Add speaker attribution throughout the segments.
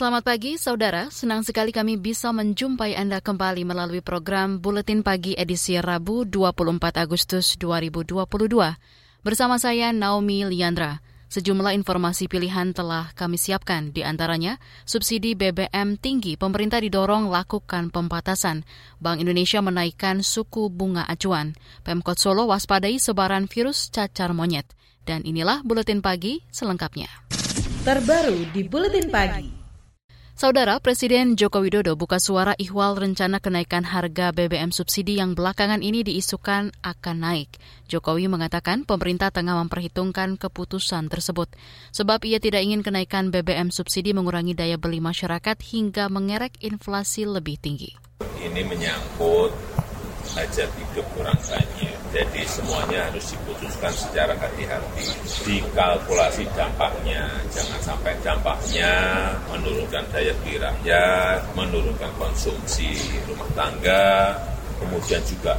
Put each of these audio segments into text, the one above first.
Speaker 1: Selamat pagi, saudara. Senang sekali kami bisa menjumpai Anda kembali melalui program Buletin Pagi edisi Rabu 24 Agustus 2022. Bersama saya Naomi Liandra. Sejumlah informasi pilihan telah kami siapkan, di antaranya subsidi BBM tinggi, pemerintah didorong lakukan pembatasan. Bank Indonesia menaikkan suku bunga acuan. Pemkot Solo waspadai sebaran virus cacar monyet. Dan inilah Buletin Pagi selengkapnya.
Speaker 2: Terbaru di Buletin Pagi.
Speaker 1: Saudara Presiden Joko Widodo buka suara ihwal rencana kenaikan harga BBM subsidi yang belakangan ini diisukan akan naik. Jokowi mengatakan pemerintah tengah memperhitungkan keputusan tersebut, sebab ia tidak ingin kenaikan BBM subsidi mengurangi daya beli masyarakat hingga mengerek inflasi lebih tinggi.
Speaker 3: Ini menyangkut hajat hidup orang banyak. Jadi semuanya harus diputuskan secara hati-hati. Dikalkulasi dampaknya, jangan sampai dampaknya menurunkan daya beli rakyat, menurunkan konsumsi rumah tangga, kemudian juga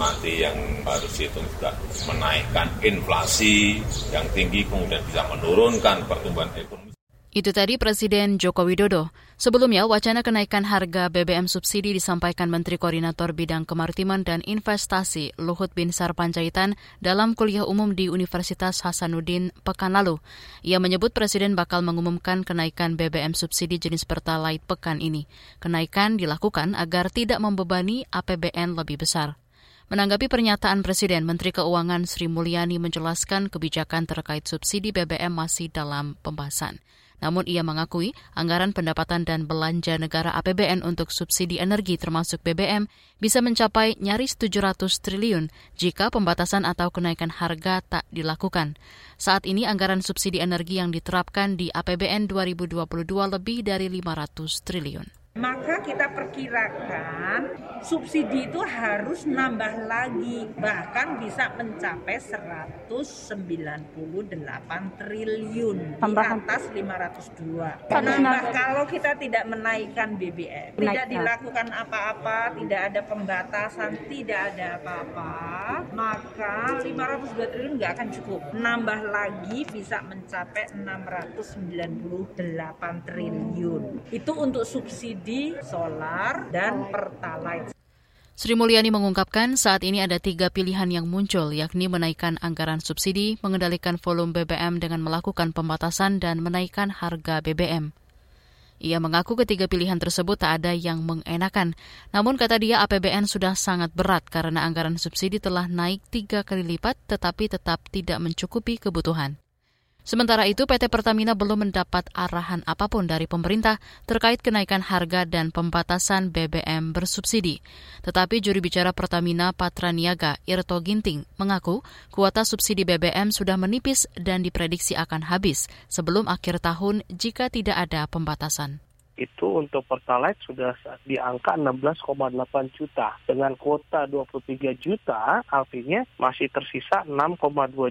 Speaker 3: nanti yang harus dihitung juga menaikkan inflasi yang tinggi, kemudian bisa menurunkan pertumbuhan ekonomi.
Speaker 1: Itu tadi Presiden Joko Widodo. Sebelumnya, wacana kenaikan harga BBM subsidi disampaikan Menteri Koordinator Bidang Kemaritiman dan Investasi Luhut Binsar Panjaitan dalam kuliah umum di Universitas Hasanuddin pekan lalu. Ia menyebut Presiden bakal mengumumkan kenaikan BBM subsidi jenis Pertalite pekan ini. Kenaikan dilakukan agar tidak membebani APBN lebih besar. Menanggapi pernyataan Presiden, Menteri Keuangan Sri Mulyani menjelaskan kebijakan terkait subsidi BBM masih dalam pembahasan. Namun ia mengakui anggaran pendapatan dan belanja negara APBN untuk subsidi energi termasuk BBM bisa mencapai nyaris 700 triliun jika pembatasan atau kenaikan harga tak dilakukan. Saat ini anggaran subsidi energi yang diterapkan di APBN 2022 lebih dari 500 triliun.
Speaker 2: Maka kita perkirakan subsidi itu harus nambah lagi, bahkan bisa mencapai 198 triliun Tambahan. di atas 502. Nambah kalau kita tidak menaikkan BBM, tidak dilakukan apa-apa, tidak ada pembatasan, tidak ada apa-apa, maka 502 triliun nggak akan cukup. Nambah lagi bisa mencapai 698 triliun. Itu untuk subsidi subsidi solar dan pertalite.
Speaker 1: Sri Mulyani mengungkapkan saat ini ada tiga pilihan yang muncul, yakni menaikkan anggaran subsidi, mengendalikan volume BBM dengan melakukan pembatasan, dan menaikkan harga BBM. Ia mengaku ketiga pilihan tersebut tak ada yang mengenakan. Namun kata dia APBN sudah sangat berat karena anggaran subsidi telah naik tiga kali lipat tetapi tetap tidak mencukupi kebutuhan. Sementara itu, PT Pertamina belum mendapat arahan apa pun dari pemerintah terkait kenaikan harga dan pembatasan BBM bersubsidi. Tetapi juri bicara Pertamina Patraniaga Irto Ginting mengaku kuota subsidi BBM sudah menipis dan diprediksi akan habis sebelum akhir tahun jika tidak ada pembatasan
Speaker 4: itu untuk Pertalite sudah di angka 16,8 juta. Dengan kuota 23 juta, artinya masih tersisa 6,2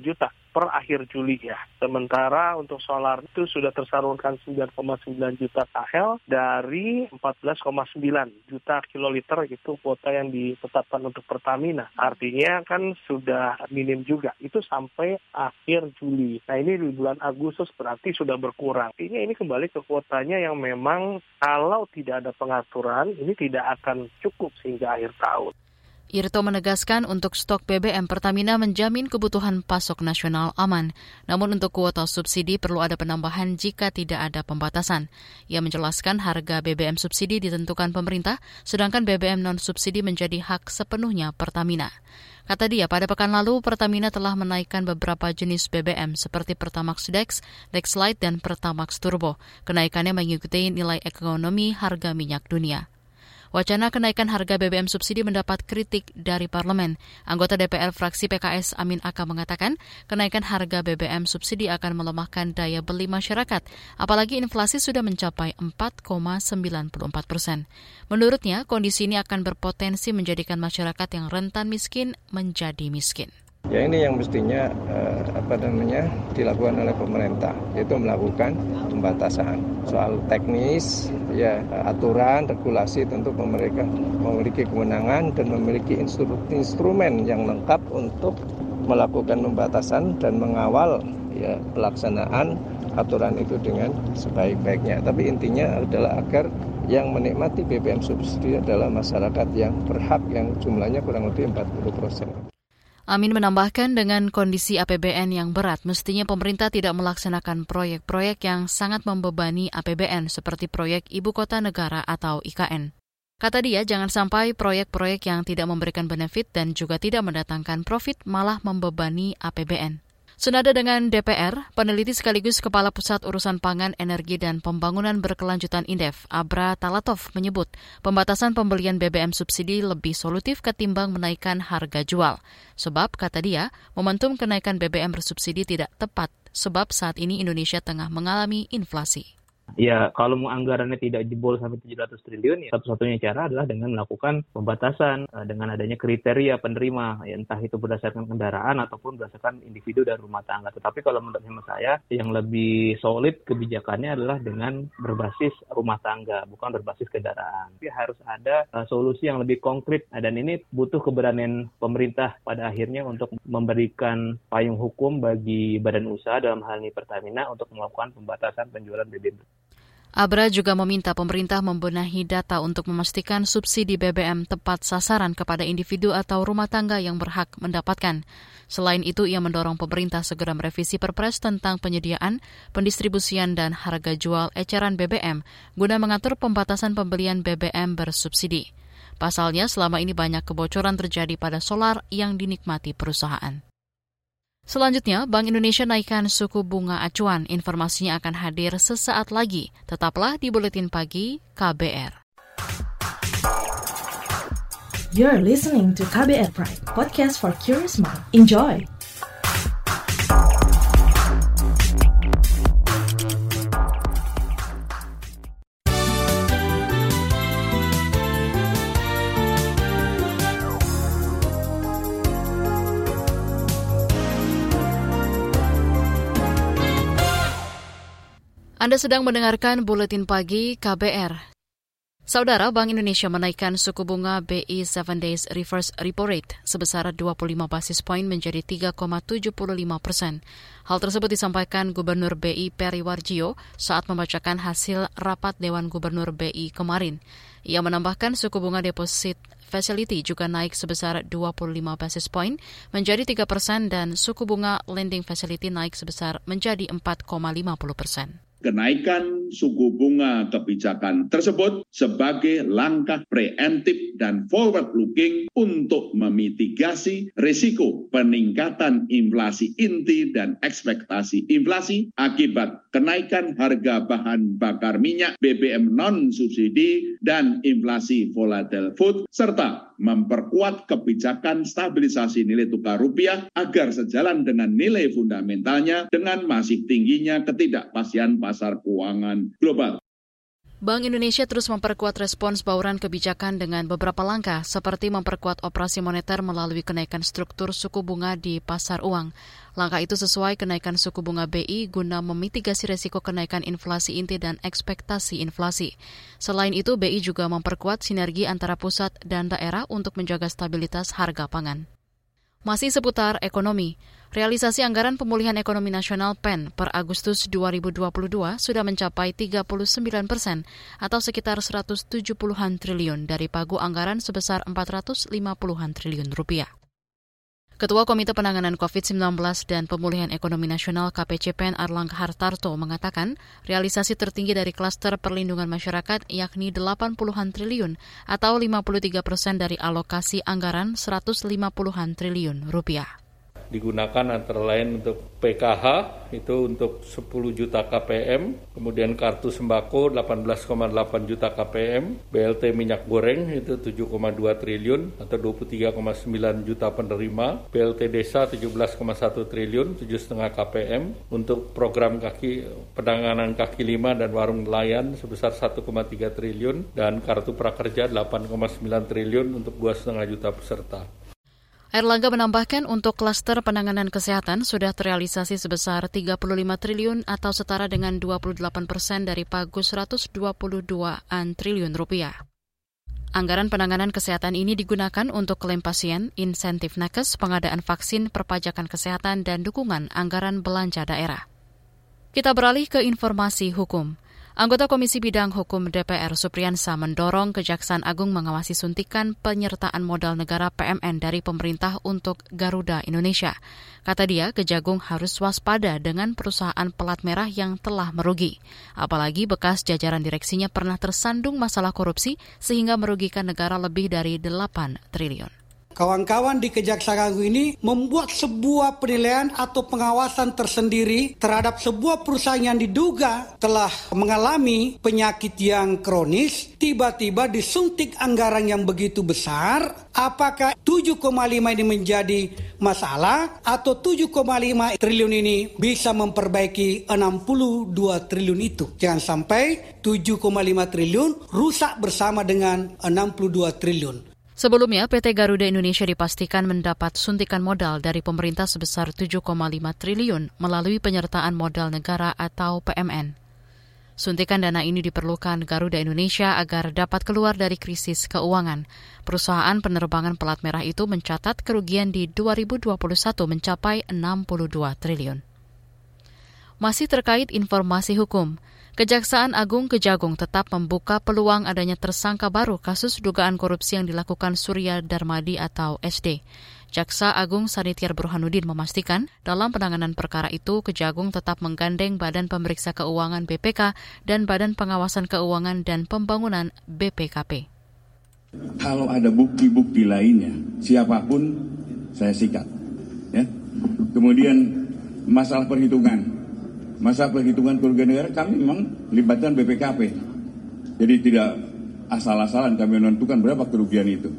Speaker 4: juta per akhir Juli ya. Sementara untuk solar itu sudah tersalurkan 9,9 juta KL dari 14,9 juta kiloliter itu kuota yang ditetapkan untuk Pertamina. Artinya kan sudah minim juga. Itu sampai akhir Juli. Nah ini di bulan Agustus berarti sudah berkurang. Artinya ini kembali ke kuotanya yang memang kalau tidak ada pengaturan ini tidak akan cukup sehingga akhir tahun.
Speaker 1: Irto menegaskan untuk stok BBM Pertamina menjamin kebutuhan pasok nasional aman. Namun untuk kuota subsidi perlu ada penambahan jika tidak ada pembatasan. Ia menjelaskan harga BBM subsidi ditentukan pemerintah, sedangkan BBM non-subsidi menjadi hak sepenuhnya Pertamina. Kata dia, pada pekan lalu Pertamina telah menaikkan beberapa jenis BBM seperti Pertamax Dex, Dex Lite, dan Pertamax Turbo. Kenaikannya mengikuti nilai ekonomi harga minyak dunia. Wacana kenaikan harga BBM subsidi mendapat kritik dari parlemen. Anggota DPR fraksi PKS Amin Aka mengatakan kenaikan harga BBM subsidi akan melemahkan daya beli masyarakat, apalagi inflasi sudah mencapai 4,94 persen. Menurutnya, kondisi ini akan berpotensi menjadikan masyarakat yang rentan miskin menjadi miskin.
Speaker 5: Ya ini yang mestinya eh, apa namanya dilakukan oleh pemerintah yaitu melakukan pembatasan soal teknis ya aturan regulasi tentu mereka memiliki kewenangan dan memiliki instrumen yang lengkap untuk melakukan pembatasan dan mengawal ya pelaksanaan aturan itu dengan sebaik-baiknya. Tapi intinya adalah agar yang menikmati BBM subsidi adalah masyarakat yang berhak yang jumlahnya kurang lebih 40 persen.
Speaker 1: Amin menambahkan dengan kondisi APBN yang berat, mestinya pemerintah tidak melaksanakan proyek-proyek yang sangat membebani APBN seperti proyek Ibu Kota Negara atau IKN. Kata dia, jangan sampai proyek-proyek yang tidak memberikan benefit dan juga tidak mendatangkan profit malah membebani APBN. Senada dengan DPR, peneliti sekaligus Kepala Pusat Urusan Pangan, Energi, dan Pembangunan Berkelanjutan Indef, Abra Talatov, menyebut pembatasan pembelian BBM subsidi lebih solutif ketimbang menaikkan harga jual. Sebab, kata dia, momentum kenaikan BBM bersubsidi tidak tepat sebab saat ini Indonesia tengah mengalami inflasi.
Speaker 4: Ya, kalau mau anggarannya tidak jebol sampai 700 triliun, ya satu-satunya cara adalah dengan melakukan pembatasan uh, dengan adanya kriteria penerima, ya, entah itu berdasarkan kendaraan ataupun berdasarkan individu dan rumah tangga. Tetapi kalau menurut hemat saya, yang lebih solid kebijakannya adalah dengan berbasis rumah tangga, bukan berbasis kendaraan. Tapi harus ada uh, solusi yang lebih konkret, nah, dan ini butuh keberanian pemerintah pada akhirnya untuk memberikan payung hukum bagi badan usaha dalam hal ini Pertamina untuk melakukan pembatasan penjualan BBM.
Speaker 1: Abra juga meminta pemerintah membenahi data untuk memastikan subsidi BBM tepat sasaran kepada individu atau rumah tangga yang berhak mendapatkan. Selain itu, ia mendorong pemerintah segera merevisi perpres tentang penyediaan, pendistribusian, dan harga jual eceran BBM guna mengatur pembatasan pembelian BBM bersubsidi. Pasalnya, selama ini banyak kebocoran terjadi pada solar yang dinikmati perusahaan. Selanjutnya, Bank Indonesia naikkan suku bunga acuan. Informasinya akan hadir sesaat lagi. Tetaplah di Buletin Pagi KBR.
Speaker 6: You're listening to KBR Pride, podcast for curious mind. Enjoy!
Speaker 1: Anda sedang mendengarkan Buletin Pagi KBR. Saudara, Bank Indonesia menaikkan suku bunga BI 7 Days Reverse Repo Rate sebesar 25 basis poin menjadi 3,75 persen. Hal tersebut disampaikan Gubernur BI Peri Warjio saat membacakan hasil rapat Dewan Gubernur BI kemarin. Ia menambahkan suku bunga deposit facility juga naik sebesar 25 basis point menjadi 3 persen dan suku bunga lending facility naik sebesar menjadi 4,50 persen.
Speaker 7: Kenaikan suku bunga kebijakan tersebut sebagai langkah preemptif dan forward-looking untuk memitigasi risiko peningkatan inflasi inti dan ekspektasi inflasi akibat kenaikan harga bahan bakar minyak, BBM non-subsidi, dan inflasi volatile food, serta memperkuat kebijakan stabilisasi nilai tukar rupiah agar sejalan dengan nilai fundamentalnya dengan masih tingginya ketidakpastian keuangan global.
Speaker 1: Bank Indonesia terus memperkuat respons bauran kebijakan dengan beberapa langkah, seperti memperkuat operasi moneter melalui kenaikan struktur suku bunga di pasar uang. Langkah itu sesuai kenaikan suku bunga BI guna memitigasi resiko kenaikan inflasi inti dan ekspektasi inflasi. Selain itu, BI juga memperkuat sinergi antara pusat dan daerah untuk menjaga stabilitas harga pangan. Masih seputar ekonomi, realisasi anggaran pemulihan ekonomi nasional PEN per Agustus 2022 sudah mencapai 39 persen atau sekitar 170-an triliun dari pagu anggaran sebesar 450-an triliun rupiah. Ketua Komite Penanganan COVID-19 dan Pemulihan Ekonomi Nasional KPCPN Arlangga Hartarto mengatakan realisasi tertinggi dari klaster perlindungan masyarakat yakni 80-an triliun atau 53 persen dari alokasi anggaran 150-an triliun rupiah
Speaker 8: digunakan antara lain untuk PKH itu untuk 10 juta KPM, kemudian kartu sembako 18,8 juta KPM, BLT minyak goreng itu 7,2 triliun atau 23,9 juta penerima, BLT desa 17,1 triliun 7,5 KPM, untuk program kaki penanganan kaki lima dan warung nelayan sebesar 1,3 triliun dan kartu prakerja 8,9 triliun untuk 2,5 juta peserta.
Speaker 1: Erlangga menambahkan untuk klaster penanganan kesehatan sudah terrealisasi sebesar 35 triliun atau setara dengan 28 persen dari pagu 122-an triliun rupiah. Anggaran penanganan kesehatan ini digunakan untuk klaim pasien, insentif nakes, pengadaan vaksin, perpajakan kesehatan, dan dukungan anggaran belanja daerah. Kita beralih ke informasi hukum. Anggota Komisi Bidang Hukum DPR Supriyansa mendorong Kejaksaan Agung mengawasi suntikan penyertaan modal negara PMN dari pemerintah untuk Garuda Indonesia. Kata dia, Kejagung harus waspada dengan perusahaan pelat merah yang telah merugi. Apalagi bekas jajaran direksinya pernah tersandung masalah korupsi sehingga merugikan negara lebih dari 8 triliun.
Speaker 9: Kawan-kawan di Kejaksaan Agung ini membuat sebuah penilaian atau pengawasan tersendiri terhadap sebuah perusahaan yang diduga telah mengalami penyakit yang kronis, tiba-tiba disuntik anggaran yang begitu besar, apakah 7,5 ini menjadi masalah atau 7,5 triliun ini bisa memperbaiki 62 triliun itu. Jangan sampai 7,5 triliun rusak bersama dengan 62 triliun.
Speaker 1: Sebelumnya, PT Garuda Indonesia dipastikan mendapat suntikan modal dari pemerintah sebesar 7,5 triliun melalui penyertaan modal negara atau PMN. Suntikan dana ini diperlukan Garuda Indonesia agar dapat keluar dari krisis keuangan. Perusahaan penerbangan pelat merah itu mencatat kerugian di 2021 mencapai 62 triliun. Masih terkait informasi hukum, Kejaksaan Agung Kejagung tetap membuka peluang adanya tersangka baru kasus dugaan korupsi yang dilakukan Surya Darmadi atau SD. Jaksa Agung Sanitiar Burhanuddin memastikan dalam penanganan perkara itu Kejagung tetap menggandeng Badan Pemeriksa Keuangan BPK dan Badan Pengawasan Keuangan dan Pembangunan BPKP.
Speaker 10: Kalau ada bukti-bukti lainnya, siapa pun saya sikat. Ya. Kemudian masalah perhitungan, masa perhitungan kerugian negara kami memang libatkan BPKP. Jadi tidak asal-asalan kami menentukan berapa kerugian itu.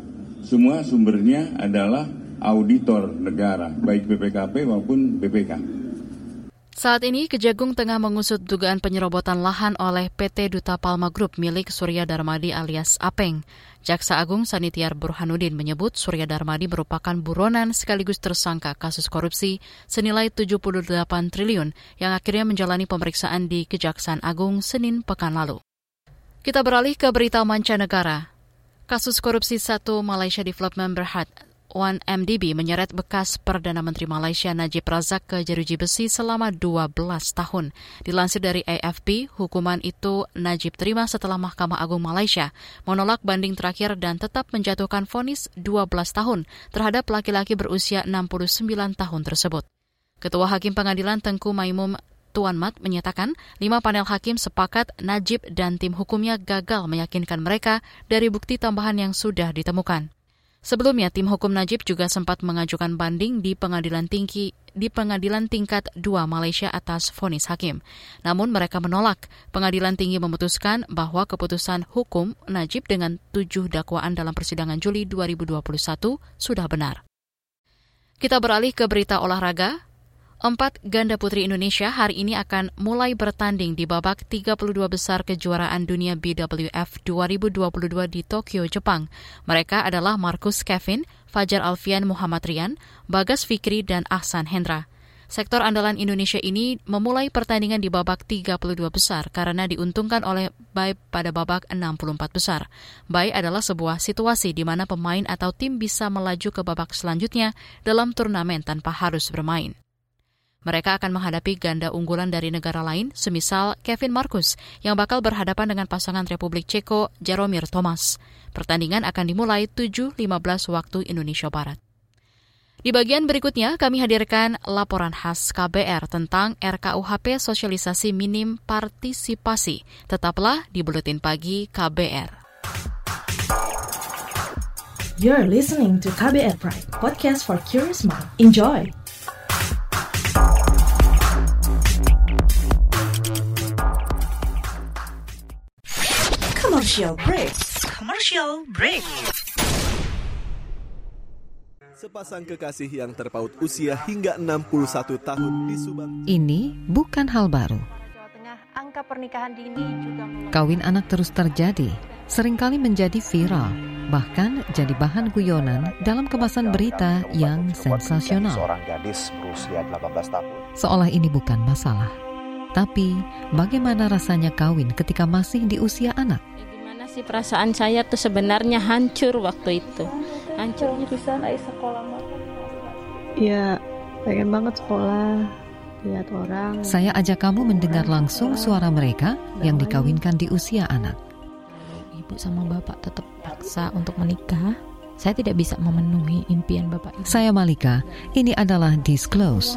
Speaker 10: Semua sumbernya adalah auditor negara, baik BPKP maupun BPK.
Speaker 1: Saat ini Kejagung tengah mengusut dugaan penyerobotan lahan oleh PT Duta Palma Group milik Surya Darmadi alias Apeng. Jaksa Agung Sanitiar Burhanuddin menyebut Surya Darmadi merupakan buronan sekaligus tersangka kasus korupsi senilai 78 triliun yang akhirnya menjalani pemeriksaan di Kejaksaan Agung Senin pekan lalu. Kita beralih ke berita mancanegara. Kasus korupsi satu Malaysia Development Berhad One MDB menyeret bekas Perdana Menteri Malaysia Najib Razak ke jeruji besi selama 12 tahun. Dilansir dari AFP, hukuman itu Najib terima setelah Mahkamah Agung Malaysia menolak banding terakhir dan tetap menjatuhkan vonis 12 tahun terhadap laki-laki berusia 69 tahun tersebut. Ketua Hakim Pengadilan Tengku Maimum Tuan Mat menyatakan lima panel hakim sepakat Najib dan tim hukumnya gagal meyakinkan mereka dari bukti tambahan yang sudah ditemukan. Sebelumnya, tim hukum Najib juga sempat mengajukan banding di pengadilan tinggi di pengadilan tingkat 2 Malaysia atas vonis hakim. Namun mereka menolak. Pengadilan tinggi memutuskan bahwa keputusan hukum Najib dengan tujuh dakwaan dalam persidangan Juli 2021 sudah benar. Kita beralih ke berita olahraga. Empat ganda putri Indonesia hari ini akan mulai bertanding di babak 32 besar kejuaraan dunia BWF 2022 di Tokyo, Jepang. Mereka adalah Marcus Kevin, Fajar Alfian Muhammad Rian, Bagas Fikri, dan Ahsan Hendra. Sektor andalan Indonesia ini memulai pertandingan di babak 32 besar karena diuntungkan oleh Bay pada babak 64 besar. Bay adalah sebuah situasi di mana pemain atau tim bisa melaju ke babak selanjutnya dalam turnamen tanpa harus bermain. Mereka akan menghadapi ganda unggulan dari negara lain, semisal Kevin Marcus, yang bakal berhadapan dengan pasangan Republik Ceko Jaromir Thomas. Pertandingan akan dimulai 7.15 waktu Indonesia Barat. Di bagian berikutnya, kami hadirkan laporan khas KBR tentang RKUHP Sosialisasi Minim Partisipasi. Tetaplah di Buletin Pagi KBR.
Speaker 6: You're listening to KBR Pride, podcast for curious mind. Enjoy!
Speaker 11: Commercial break. Commercial break.
Speaker 12: Sepasang kekasih yang terpaut usia hingga 61 tahun di Subang.
Speaker 13: Ini bukan hal baru.
Speaker 14: angka pernikahan dini juga
Speaker 13: Kawin anak terus terjadi, sering kali menjadi viral, bahkan jadi bahan guyonan dalam kemasan berita yang sensasional.
Speaker 15: Seorang gadis berusia 18 tahun.
Speaker 13: Seolah ini bukan masalah. Tapi, bagaimana rasanya kawin ketika masih di usia anak?
Speaker 16: Sih perasaan saya tuh sebenarnya hancur waktu itu. Hancurnya.
Speaker 14: Bisa naik sekolah
Speaker 17: ya pengen banget sekolah lihat orang.
Speaker 13: Saya ajak kamu mendengar langsung suara mereka yang dikawinkan di usia anak.
Speaker 18: Ibu sama bapak tetap paksa untuk menikah. Saya tidak bisa memenuhi impian Bapak Ibu.
Speaker 13: Saya Malika, ini adalah Disclose,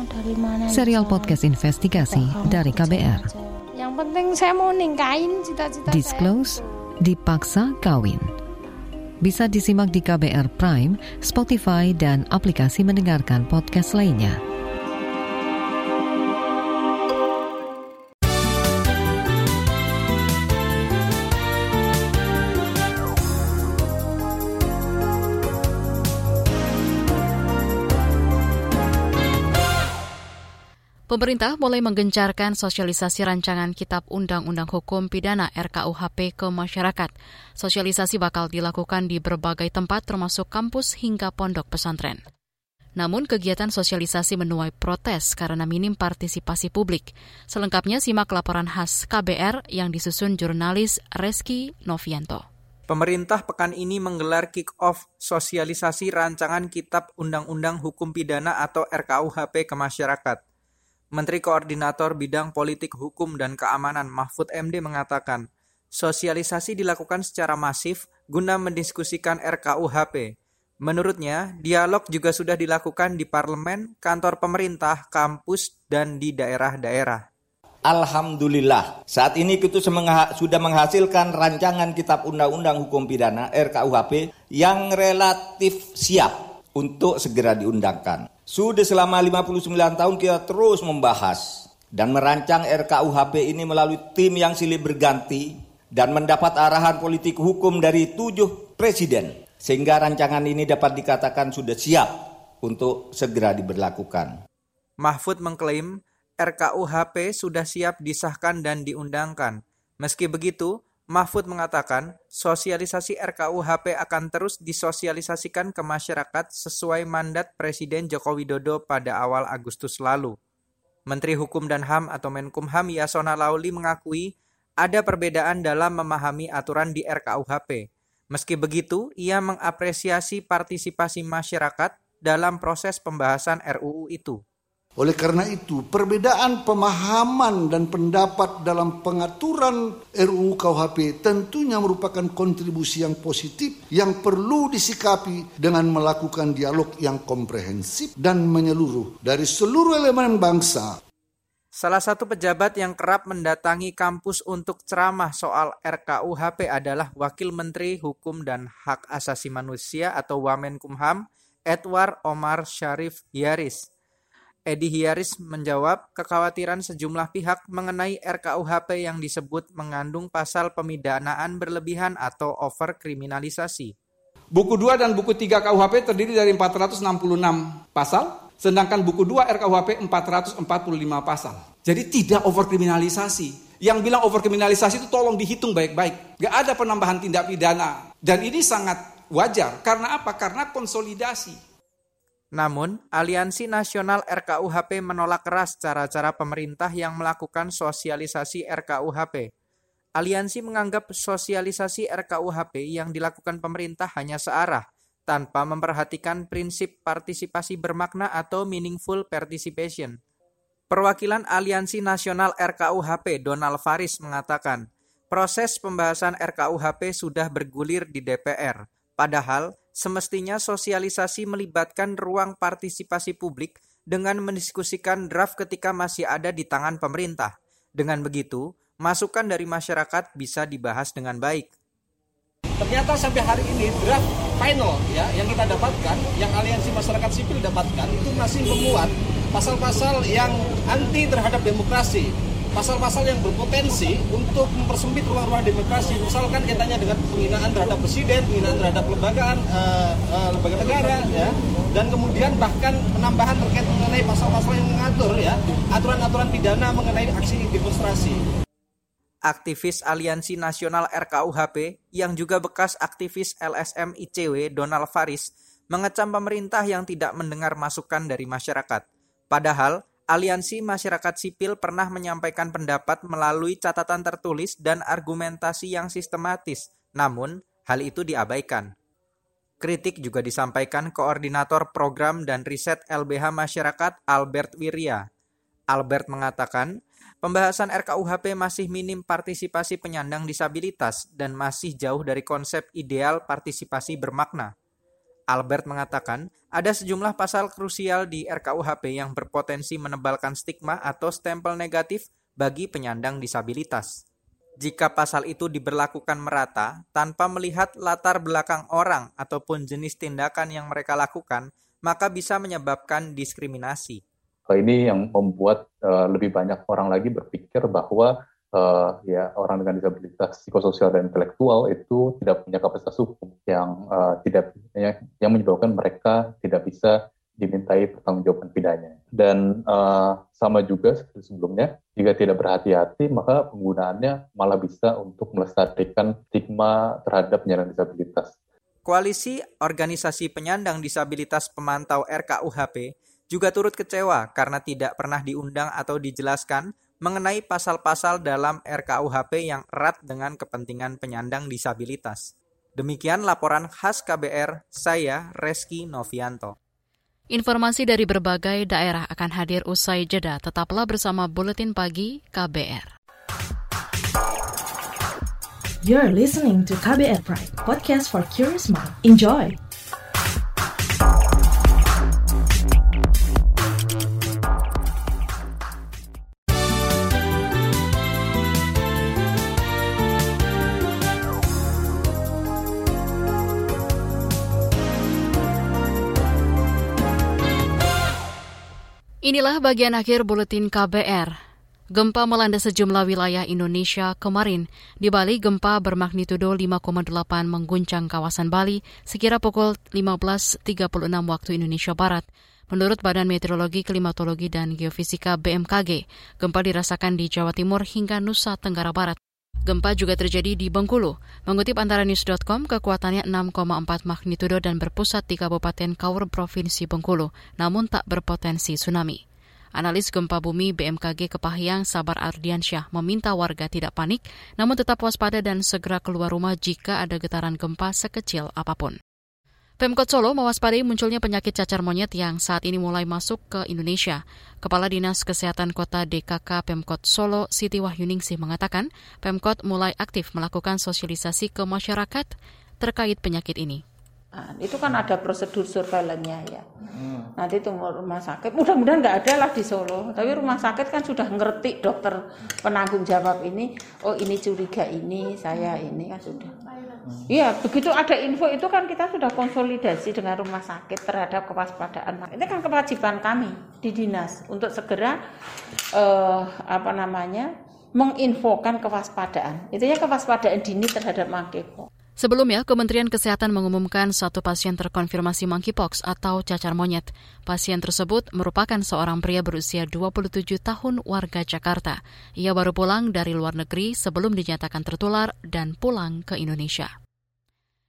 Speaker 13: serial podcast investigasi dari KBR.
Speaker 14: Yang penting saya mau ningkain cita-cita
Speaker 13: Disclose, dipaksa kawin bisa disimak di KBR Prime, Spotify, dan aplikasi mendengarkan podcast lainnya.
Speaker 1: Pemerintah mulai menggencarkan sosialisasi rancangan Kitab Undang-Undang Hukum Pidana RKUHP ke masyarakat. Sosialisasi bakal dilakukan di berbagai tempat termasuk kampus hingga pondok pesantren. Namun kegiatan sosialisasi menuai protes karena minim partisipasi publik. Selengkapnya simak laporan khas KBR yang disusun jurnalis Reski Novianto.
Speaker 19: Pemerintah pekan ini menggelar kick-off sosialisasi rancangan Kitab Undang-Undang Hukum Pidana atau RKUHP ke masyarakat. Menteri Koordinator Bidang Politik Hukum dan Keamanan Mahfud MD mengatakan, sosialisasi dilakukan secara masif guna mendiskusikan RKUHP. Menurutnya, dialog juga sudah dilakukan di parlemen, kantor pemerintah, kampus, dan di daerah-daerah.
Speaker 20: Alhamdulillah, saat ini kita sudah menghasilkan rancangan Kitab Undang-Undang Hukum Pidana RKUHP yang relatif siap untuk segera diundangkan. Sudah selama 59 tahun kita terus membahas dan merancang RKUHP ini melalui tim yang silih berganti dan mendapat arahan politik hukum dari tujuh presiden. Sehingga rancangan ini dapat dikatakan sudah siap untuk segera diberlakukan.
Speaker 19: Mahfud mengklaim RKUHP sudah siap disahkan dan diundangkan. Meski begitu, Mahfud mengatakan, sosialisasi RKUHP akan terus disosialisasikan ke masyarakat sesuai mandat Presiden Joko Widodo pada awal Agustus lalu. Menteri Hukum dan HAM atau Menkumham Yasona Lauli mengakui ada perbedaan dalam memahami aturan di RKUHP. Meski begitu, ia mengapresiasi partisipasi masyarakat dalam proses pembahasan RUU itu.
Speaker 21: Oleh karena itu, perbedaan pemahaman dan pendapat dalam pengaturan RUU KUHP tentunya merupakan kontribusi yang positif yang perlu disikapi dengan melakukan dialog yang komprehensif dan menyeluruh dari seluruh elemen bangsa.
Speaker 19: Salah satu pejabat yang kerap mendatangi kampus untuk ceramah soal RKUHP adalah Wakil Menteri Hukum dan Hak Asasi Manusia atau Wamenkumham, Edward Omar Sharif Yaris. Edi Hiaris menjawab kekhawatiran sejumlah pihak mengenai RKUHP yang disebut mengandung pasal pemidanaan berlebihan atau overkriminalisasi.
Speaker 22: Buku 2 dan buku 3 KUHP terdiri dari 466 pasal, sedangkan buku 2 RKUHP 445 pasal. Jadi tidak overkriminalisasi. Yang bilang overkriminalisasi itu tolong dihitung baik-baik. Gak ada penambahan tindak pidana. Dan ini sangat wajar. Karena apa? Karena konsolidasi
Speaker 19: Namun, Aliansi Nasional RKUHP menolak keras cara-cara pemerintah yang melakukan sosialisasi RKUHP. Aliansi menganggap sosialisasi RKUHP yang dilakukan pemerintah hanya searah, tanpa memperhatikan prinsip partisipasi bermakna atau meaningful participation. Perwakilan Aliansi Nasional RKUHP Donald Faris mengatakan, proses pembahasan RKUHP sudah bergulir di DPR, padahal semestinya sosialisasi melibatkan ruang partisipasi publik dengan mendiskusikan draft ketika masih ada di tangan pemerintah. Dengan begitu, masukan dari masyarakat bisa dibahas dengan baik.
Speaker 23: Ternyata sampai hari ini draft final ya yang kita dapatkan, yang aliansi masyarakat sipil dapatkan itu masih memuat pasal-pasal yang anti terhadap demokrasi, pasal-pasal yang berpotensi untuk mempersempit ruang-ruang demokrasi. Misalkan kaitannya dengan penghinaan terhadap presiden, penghinaan terhadap lembagaan uh, uh, lembaga negara, ya, dan kemudian bahkan penambahan terkait mengenai pasal-pasal yang mengatur ya aturan-aturan pidana mengenai aksi demonstrasi.
Speaker 19: Aktivis Aliansi Nasional RKUHP yang juga bekas aktivis LSM ICW Donald Faris mengecam pemerintah yang tidak mendengar masukan dari masyarakat. Padahal Aliansi Masyarakat Sipil pernah menyampaikan pendapat melalui catatan tertulis dan argumentasi yang sistematis, namun hal itu diabaikan. Kritik juga disampaikan Koordinator Program dan Riset LBH Masyarakat Albert Wirya. Albert mengatakan, pembahasan RKUHP masih minim partisipasi penyandang disabilitas dan masih jauh dari konsep ideal partisipasi bermakna. Albert mengatakan, ada sejumlah pasal krusial di RKUHP yang berpotensi menebalkan stigma atau stempel negatif bagi penyandang disabilitas. Jika pasal itu diberlakukan merata tanpa melihat latar belakang orang ataupun jenis tindakan yang mereka lakukan, maka bisa menyebabkan diskriminasi.
Speaker 24: Ini yang membuat uh, lebih banyak orang lagi berpikir bahwa uh, ya orang dengan disabilitas psikososial dan intelektual itu tidak punya kapasitas hukum yang uh, tidak ya, yang menyebabkan mereka tidak bisa dimintai pertanggungjawaban pidana. Dan uh, sama juga seperti sebelumnya, jika tidak berhati-hati maka penggunaannya malah bisa untuk melestarikan stigma terhadap penyandang disabilitas.
Speaker 19: Koalisi Organisasi Penyandang Disabilitas Pemantau RKUHP juga turut kecewa karena tidak pernah diundang atau dijelaskan mengenai pasal-pasal dalam RKUHP yang erat dengan kepentingan penyandang disabilitas. Demikian laporan khas KBR, saya Reski Novianto.
Speaker 1: Informasi dari berbagai daerah akan hadir usai jeda. Tetaplah bersama Buletin Pagi KBR.
Speaker 6: You're listening to KBR Pride, podcast for curious mind. Enjoy!
Speaker 1: Inilah bagian akhir buletin KBR. Gempa melanda sejumlah wilayah Indonesia kemarin. Di Bali, gempa bermagnitudo 5,8 mengguncang kawasan Bali sekira pukul 15.36 waktu Indonesia Barat. Menurut Badan Meteorologi, Klimatologi, dan Geofisika BMKG, gempa dirasakan di Jawa Timur hingga Nusa Tenggara Barat. Gempa juga terjadi di Bengkulu. Mengutip antara news.com, kekuatannya 6,4 magnitudo dan berpusat di Kabupaten Kaur, Provinsi Bengkulu, namun tak berpotensi tsunami. Analis gempa bumi BMKG Kepahyang Sabar Ardiansyah meminta warga tidak panik, namun tetap waspada dan segera keluar rumah jika ada getaran gempa sekecil apa pun. Pemkot Solo mewaspadai munculnya penyakit cacar monyet yang saat ini mulai masuk ke Indonesia. Kepala Dinas Kesehatan Kota DKK Pemkot Solo, Siti Wahyuningsih mengatakan, Pemkot mulai aktif melakukan sosialisasi ke masyarakat terkait penyakit ini.
Speaker 25: Nah, itu kan ada prosedur surveillance-nya ya. Hmm. Nanti tunggu rumah sakit. Mudah-mudahan nggak ada lah di Solo. Tapi rumah sakit kan sudah ngerti dokter penanggung jawab ini. Oh ini curiga ini, saya ini kan sudah. Iya, begitu ada info itu kan kita sudah konsolidasi dengan rumah sakit terhadap kewaspadaan. Ini kan kewajiban kami di dinas untuk segera eh, apa namanya menginfokan kewaspadaan. Intinya kewaspadaan dini terhadap monkeypox.
Speaker 1: Sebelumnya, Kementerian Kesehatan mengumumkan satu pasien terkonfirmasi monkeypox atau cacar monyet. Pasien tersebut merupakan seorang pria berusia 27 tahun warga Jakarta. Ia baru pulang dari luar negeri sebelum dinyatakan tertular dan pulang ke Indonesia.